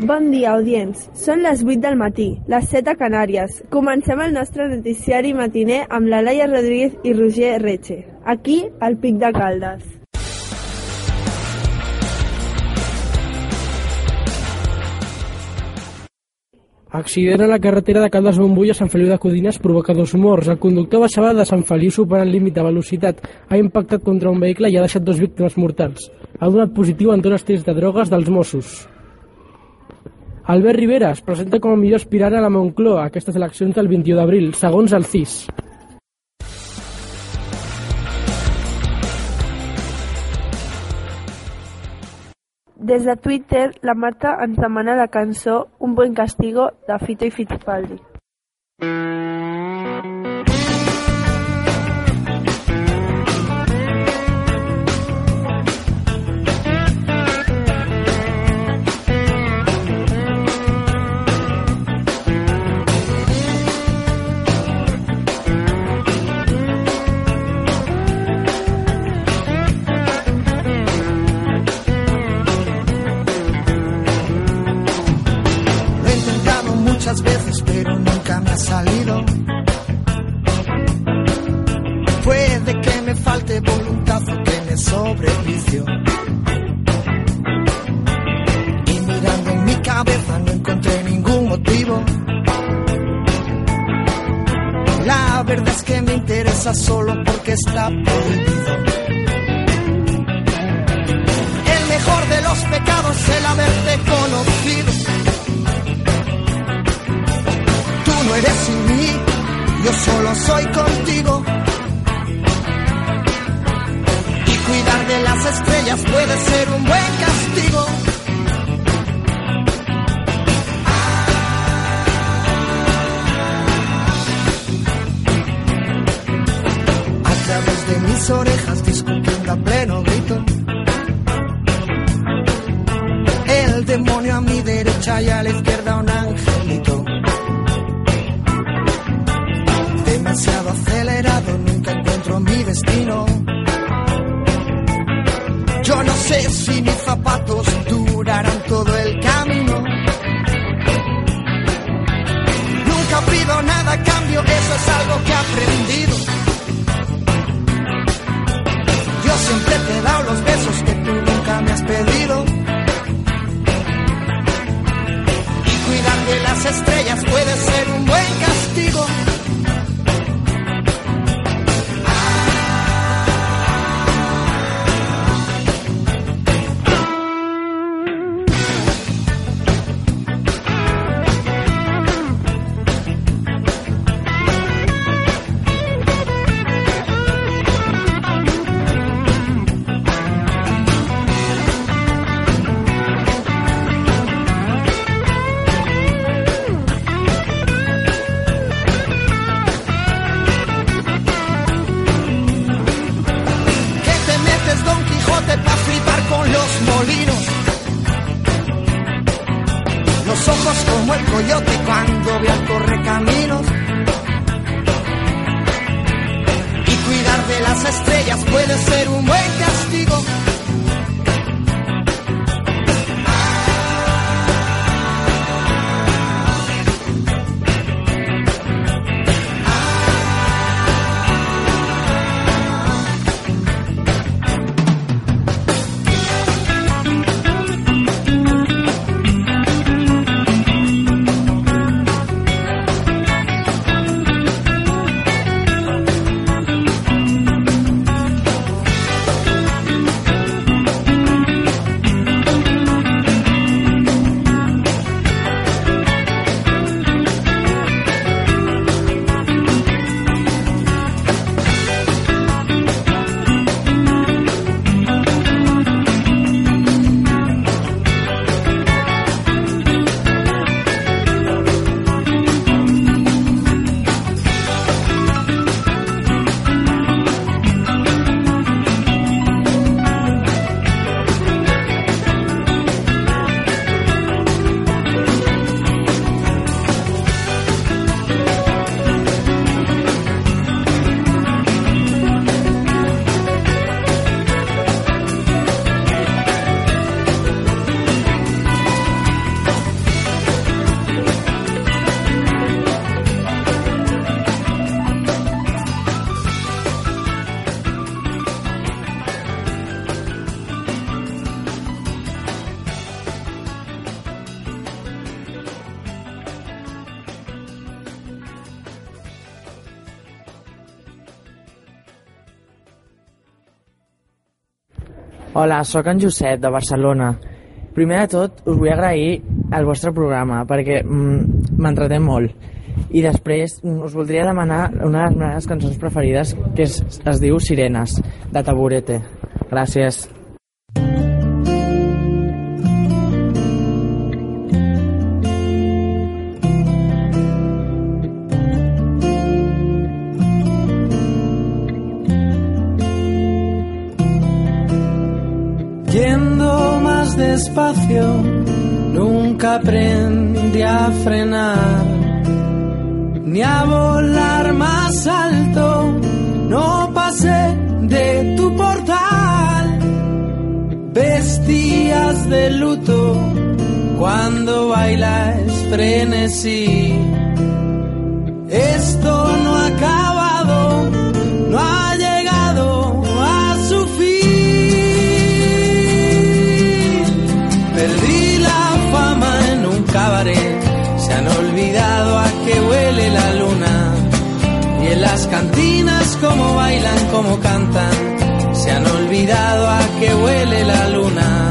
Bon dia, audients. Són les 8 del matí, les 7 a Canàries. Comencem el nostre noticiari matiner amb la Laia Rodríguez i Roger Reche. Aquí, al Pic de Caldes. Accident a la carretera de Caldes Montbui a Sant Feliu de Codines provoca dos morts. El conductor baixava de Sant Feliu superant el límit de velocitat. Ha impactat contra un vehicle i ha deixat dos víctimes mortals. Ha donat positiu en tots tests de drogues dels Mossos. Albert Rivera es presenta com a millor aspirant a la Moncloa a aquestes eleccions del 21 d'abril, segons el CIS. Des de Twitter, la Marta ens demana la cançó Un buen castigo de Fito i Fittipaldi. Lo El mejor de los pecados es el haberte conocido. Tú no eres sin mí, yo solo soy contigo. Y cuidar de las estrellas puede ser un buen castigo. Mis orejas discutiendo a pleno grito. El demonio a mi derecha y a la izquierda Ojos como el coyote cuando ve al correcaminos. Y cuidar de las estrellas puede ser un buen castigo. Hola, sóc en Josep, de Barcelona. Primer de tot, us vull agrair el vostre programa, perquè mm, m'entreté molt. I després mm, us voldria demanar una de les meves cançons preferides, que es, es diu Sirenes, de Taburete. Gràcies. Yendo más despacio, nunca aprendí a frenar, ni a volar más alto, no pasé de tu portal. Vestías de luto cuando bailas frenesí. Esto como bailan, como cantan, se han olvidado a qué huele la luna.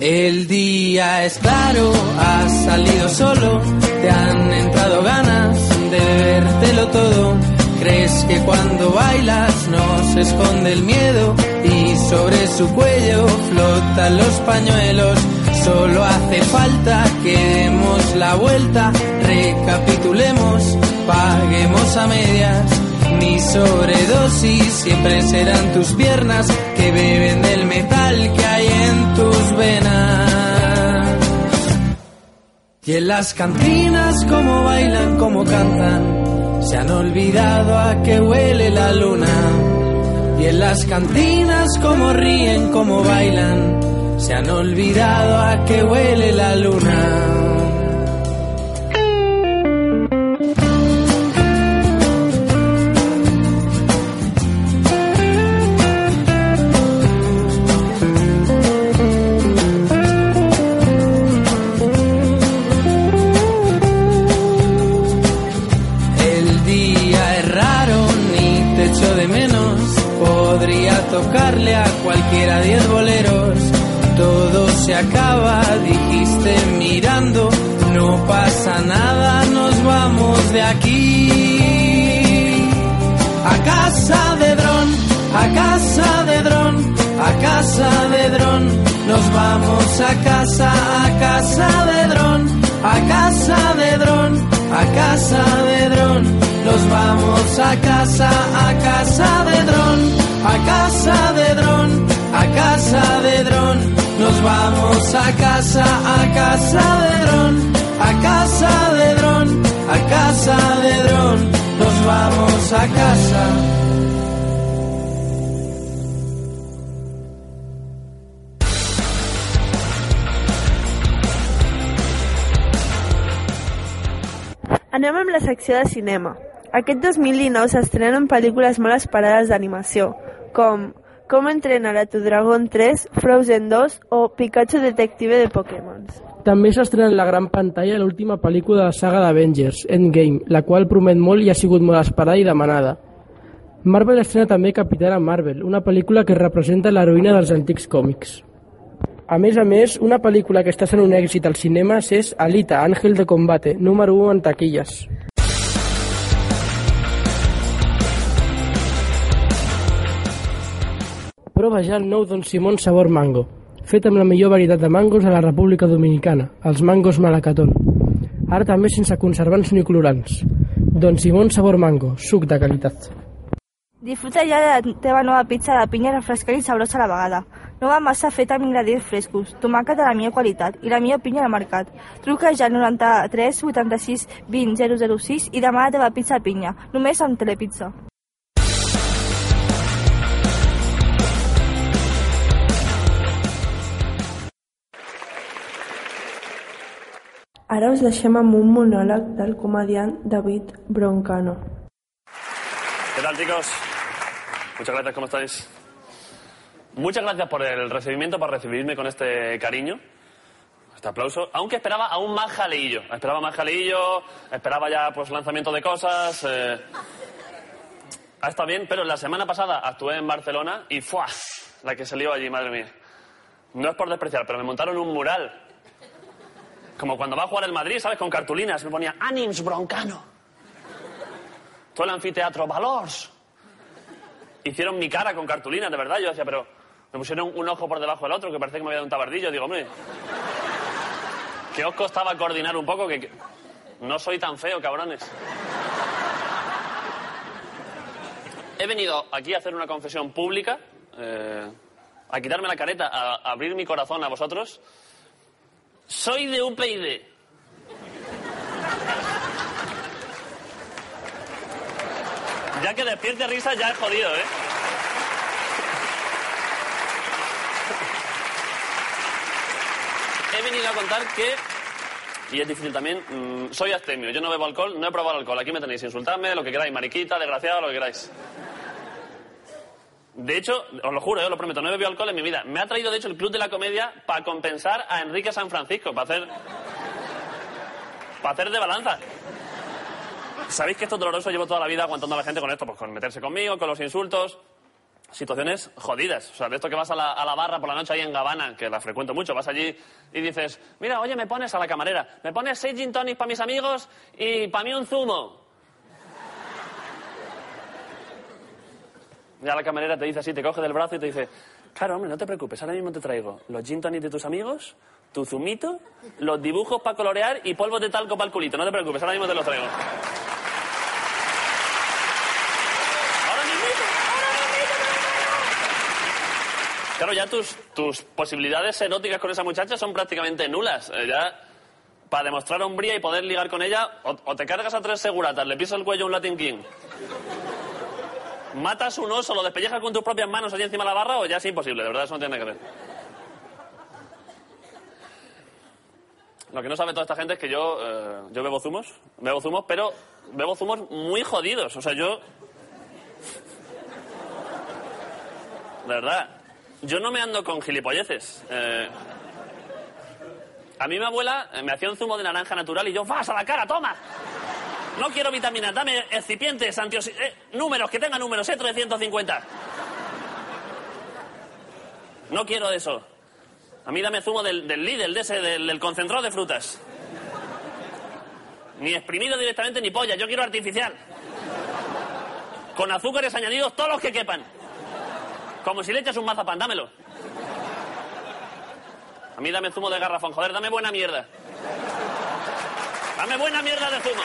El día es claro, has salido solo, te han entrado ganas de bebértelo todo. Crees que cuando bailas no se esconde el miedo y sobre su cuello flotan los pañuelos. Solo hace falta que demos la vuelta, recapitulemos, paguemos a medias. Mi sobredosis siempre serán tus piernas que beben del metal que hay en tus venas. Y en las cantinas como bailan, como cantan, se han olvidado a qué huele la luna. Y en las cantinas como ríen, como bailan, se han olvidado a qué huele la luna. Acaba, dijiste mirando. No pasa nada, nos vamos de aquí. A casa de dron, a casa de dron, a casa de dron. Nos vamos a casa, a casa de dron, a casa de dron, a casa de dron. Nos vamos a casa, a casa de dron, a casa de dron, vamos a casa, a casa de dron, a casa de dron, a casa de dron. Nos vamos a casa. Anem amb la secció de cinema. Aquest 2019 s'estrenen pel·lícules molt esperades d'animació, com Com entrenar a tu dragón 3, Frozen 2 o Pikachu Detective de Pokémon. També s'estrena en la gran pantalla l'última pel·lícula de la saga d'Avengers, Endgame, la qual promet molt i ha sigut molt esperada i demanada. Marvel estrena també Capitana Marvel, una pel·lícula que representa l'heroïna dels antics còmics. A més a més, una pel·lícula que està sent un èxit als cinemes és Alita, Ángel de Combate, número 1 en taquilles. Prova ja el nou Don Simón sabor mango, fet amb la millor varietat de mangos a la República Dominicana, els mangos Malacatón. Ara també sense conservants ni colorants. Don Simón sabor mango, suc de qualitat. Disfruta ja de la teva nova pizza de pinya refrescant i sabrosa a la vegada. Nova massa feta amb ingredients frescos, tomàquet de la millor qualitat i la millor pinya al mercat. Truca ja al 93 86 20 006 i demana la teva pizza de pinya, només amb Telepizza. Ara us deixem amb un monòleg del comediant David Broncano. ¿Qué tal, chicos? Muchas gracias, ¿cómo estáis? Muchas gracias por el recibimiento, por recibirme con este cariño, este aplauso. Aunque esperaba aún más jaleillo. Esperaba más jaleillo, esperaba ya pues lanzamiento de cosas. eh. Ha estado bien, pero la semana pasada actué en Barcelona y ¡fua! La que se lió allí, madre mía. No es por despreciar, pero me montaron un mural. Como cuando va a jugar el Madrid, ¿sabes? Con cartulinas. Me ponía Anims Broncano. Todo el anfiteatro Valors. Hicieron mi cara con cartulinas, de verdad. Yo decía, pero me pusieron un ojo por debajo del otro, que parece que me había dado un tabardillo. Digo, hombre, ¿qué os costaba coordinar un poco? Que, que- no soy tan feo, cabrones. He venido aquí a hacer una confesión pública, eh, a quitarme la careta, a abrir mi corazón a vosotros. Soy de UPyD. Ya que despierte risas ya es jodido, ¿eh? He venido a contar que, y es difícil también, mm, soy abstemio. Yo no bebo alcohol, no he probado alcohol. Aquí me tenéis, insultadme, lo que queráis, mariquita, desgraciado, lo que queráis. De hecho, os lo juro, yo lo prometo, no he bebido alcohol en mi vida. Me ha traído, de hecho, el Club de la Comedia para compensar a Enrique San Francisco, para hacer. para hacer de balanza. Sabéis que esto es doloroso, llevo toda la vida aguantando a la gente con esto, pues con meterse conmigo, con los insultos. Situaciones jodidas. O sea, de esto que vas a la, a la barra por la noche ahí en Gabana, que la frecuento mucho, vas allí y dices, mira, oye, me pones a la camarera, me pones seis gin tonics para mis amigos y para mí un zumo. Ya la camarera te dice así, te coge del brazo y te dice, claro, hombre, no te preocupes, ahora mismo te traigo los gin tonics de tus amigos, tu zumito, los dibujos para colorear y polvos de talco para el culito. No te preocupes, ahora mismo te los traigo. Claro, ya tus, tus posibilidades eróticas con esa muchacha son prácticamente nulas. Eh, ya, para demostrar hombría y poder ligar con ella, o, o te cargas a tres seguratas, le pisas el cuello a un Latin King, matas un oso, lo despellejas con tus propias manos allí encima de la barra, o ya es imposible, de verdad, eso no tiene nada que ver. Lo que no sabe toda esta gente es que yo, eh, yo bebo zumos, bebo zumos, pero bebo zumos muy jodidos. O sea, yo... Verdad, yo no me ando con gilipolleces. Eh, a mí mi abuela eh, me hacía un zumo de naranja natural y yo, vas a la cara, toma. No quiero vitaminas, dame excipientes, antioxi- eh, números, que tenga números, eh, 350. No quiero eso. A mí dame zumo del, del Lidl, de ese, del, del concentrado de frutas. Ni exprimido directamente ni polla, yo quiero artificial. Con azúcares añadidos todos los que quepan. Como si le echas un mazapán, dámelo. A mí dame zumo de garrafón, joder, dame buena mierda. Dame buena mierda de zumo.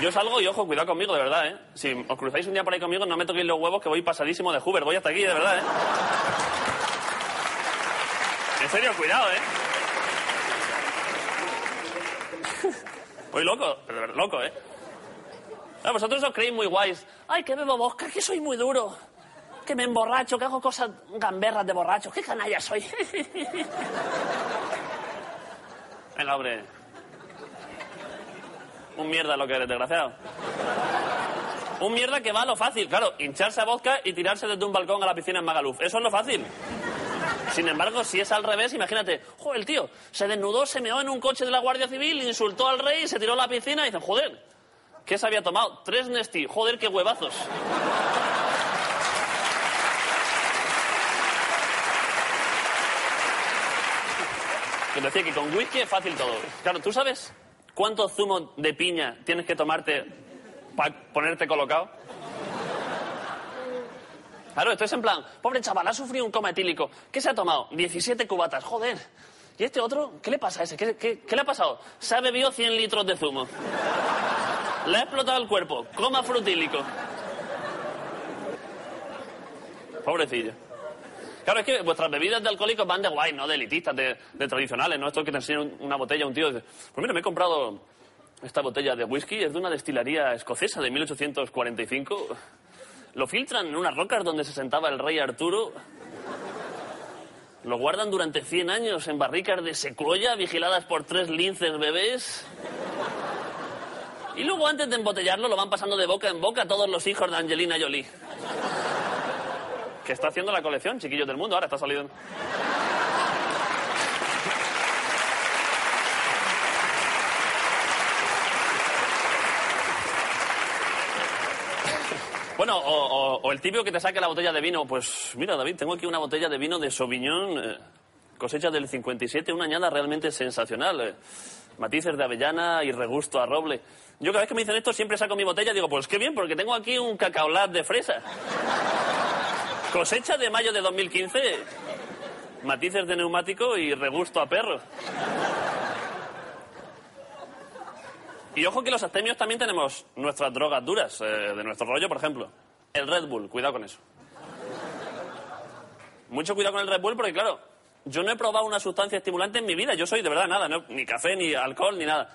Yo salgo y ojo, cuidado conmigo, de verdad, ¿eh? Si os cruzáis un día por ahí conmigo, no me toquéis los huevos que voy pasadísimo de Hoover. Voy hasta aquí, de verdad, ¿eh? En serio, cuidado, ¿eh? Voy loco, pero loco, ¿eh? Ah, vosotros os creéis muy guays. Ay, que bebo vodka, que soy muy duro. Que me emborracho, que hago cosas gamberras de borracho. ¡Qué canalla soy! Venga, hombre. Un mierda lo que eres, desgraciado. Un mierda que va a lo fácil, claro, hincharse a vodka y tirarse desde un balcón a la piscina en Magaluf. Eso es lo fácil. Sin embargo, si es al revés, imagínate, joder, tío se desnudó, se meó en un coche de la Guardia Civil, insultó al rey, se tiró a la piscina y dicen, joder, ¿qué se había tomado? Tres Nesti, joder, qué huevazos. Que decía que con whisky es fácil todo. Claro, ¿tú sabes cuánto zumo de piña tienes que tomarte para ponerte colocado? Claro, esto es en plan, pobre chaval, ha sufrido un coma etílico. ¿Qué se ha tomado? 17 cubatas, joder. ¿Y este otro? ¿Qué le pasa a ese? ¿Qué, qué, le ha pasado? Se ha bebido 100 litros de zumo. Le ha explotado el cuerpo. Coma frutílico. Pobrecillo. Claro, es que vuestras bebidas de alcohólicos van de guay, no de elitistas, de, de tradicionales, ¿no? Esto que te enseña un- una botella un tío dice, pues mira, me he comprado esta botella de whisky, es de una destilería escocesa de 1845. Lo filtran en unas rocas donde se sentaba el rey Arturo. Lo guardan durante 100 años en barricas de secuoya vigiladas por tres linces bebés. Y luego antes de embotellarlo lo van pasando de boca en boca a todos los hijos de Angelina Jolie. Que está haciendo la colección, chiquillos del mundo, ahora está saliendo. Bueno, o, o- o el típico que te saque la botella de vino. Pues mira, David, tengo aquí una botella de vino de Sauvignon, eh, cosecha del 57, una añada realmente sensacional. eh. Matices de avellana y regusto a roble. Yo cada vez que me dicen esto siempre saco mi botella y digo, pues qué bien, porque tengo aquí un cacaolat de fresa. Cosecha de mayo de 2015, matices de neumático y regusto a perro. Y ojo que los astemios también tenemos nuestras drogas duras, eh, de nuestro rollo, por ejemplo. El Red Bull, cuidado con eso. Mucho cuidado con el Red Bull porque, claro, yo no he probado una sustancia estimulante en mi vida. Yo soy de verdad nada, no- ni café, ni alcohol, ni nada.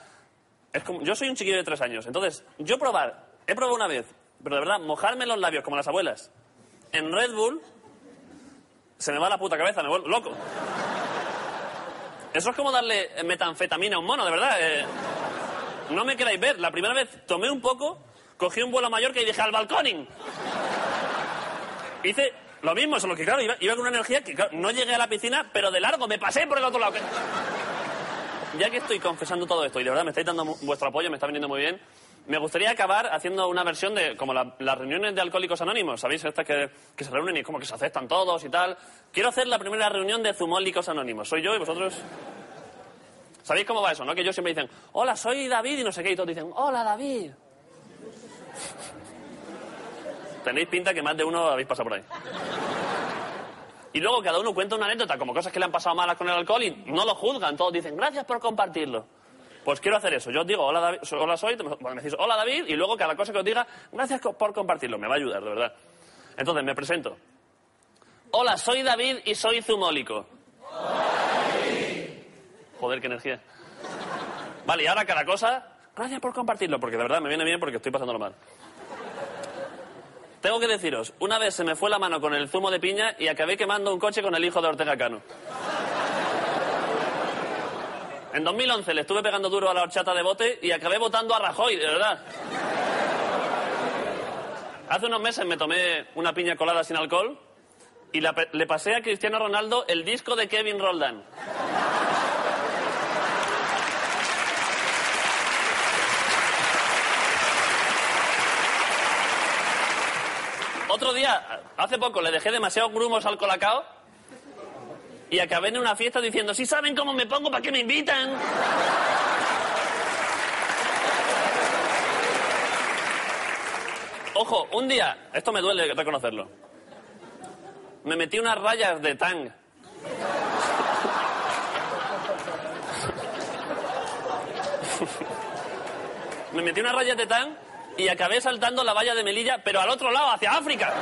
Como, yo soy un chiquillo de tres años. Entonces, yo probar, he probado una vez, pero de verdad, mojarme los labios como las abuelas en Red Bull, se me va la puta cabeza, me vuelvo loco. Eso es como darle metanfetamina a un mono, de verdad. eh. No me queráis ver. La primera vez tomé un poco, cogí un vuelo a Mallorca y dije al balconing. Hice lo mismo, solo que claro, iba, con una energía que claro, no llegué a la piscina, pero de largo, me pasé por el otro lado. Ya que estoy confesando todo esto y de verdad me estáis dando vuestro apoyo, me está viniendo muy bien, me gustaría acabar haciendo una versión de como la- las reuniones de Alcohólicos Anónimos, ¿sabéis? Estas que, que se reúnen y como que se aceptan todos y tal. Quiero hacer la primera reunión de Zumólicos Anónimos. Soy yo y vosotros... ¿Sabéis cómo va eso, no? Que ellos siempre dicen, hola, soy David y no sé qué, y todos dicen, hola, David. Tenéis pinta que más de uno habéis pasado por ahí. Y luego cada uno cuenta una anécdota, como cosas que le han pasado malas con el alcohol y no lo juzgan, todos dicen, gracias por compartirlo. Pues quiero hacer eso. Yo os digo, hola, David, hola soy, me decís, hola David, y luego cada cosa que os diga, gracias por compartirlo. Me va a ayudar, de verdad. Entonces, me presento. Hola, soy David y soy zumólico. Joder, qué energía. Vale, y ahora cada cosa, gracias por compartirlo, porque de verdad me viene bien porque estoy pasándolo mal. Tengo que deciros, una vez se me fue la mano con el zumo de piña y acabé quemando un coche con el hijo de Ortega Cano. En 2011 le estuve pegando duro a la horchata de bote y acabé votando a Rajoy, de verdad. Hace unos meses me tomé una piña colada sin alcohol y le pasé a Cristiano Ronaldo el disco de Kevin Roldán. Otro día, hace poco, le dejé demasiados grumos al colacao y acabé en una fiesta diciendo, si saben cómo me pongo, ¿para qué me invitan? Ojo, un día, esto me duele reconocerlo, me metí unas rayas de tang. me metí unas rayas de tang y acabé saltando la valla de Melilla, pero al otro lado, hacia África.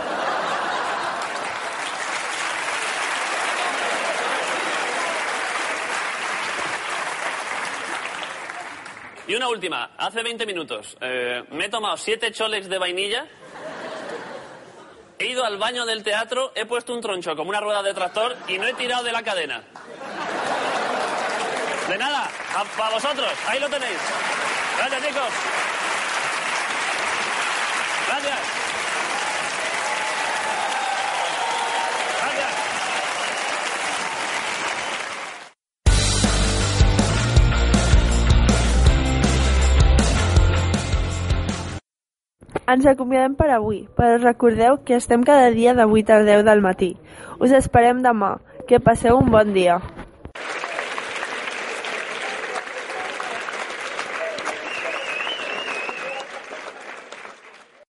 Y una última, hace 20 minutos eh, me he tomado siete choles de vainilla, he ido al baño del teatro, he puesto un troncho como una rueda de tractor y no he tirado de la cadena. De nada, para vosotros, ahí lo tenéis. Gracias chicos. Gracias. Gracias. Ens acomiadem per avui, però recordeu que estem cada dia de 8 a 10 del matí. Us esperem demà. Que passeu un bon dia.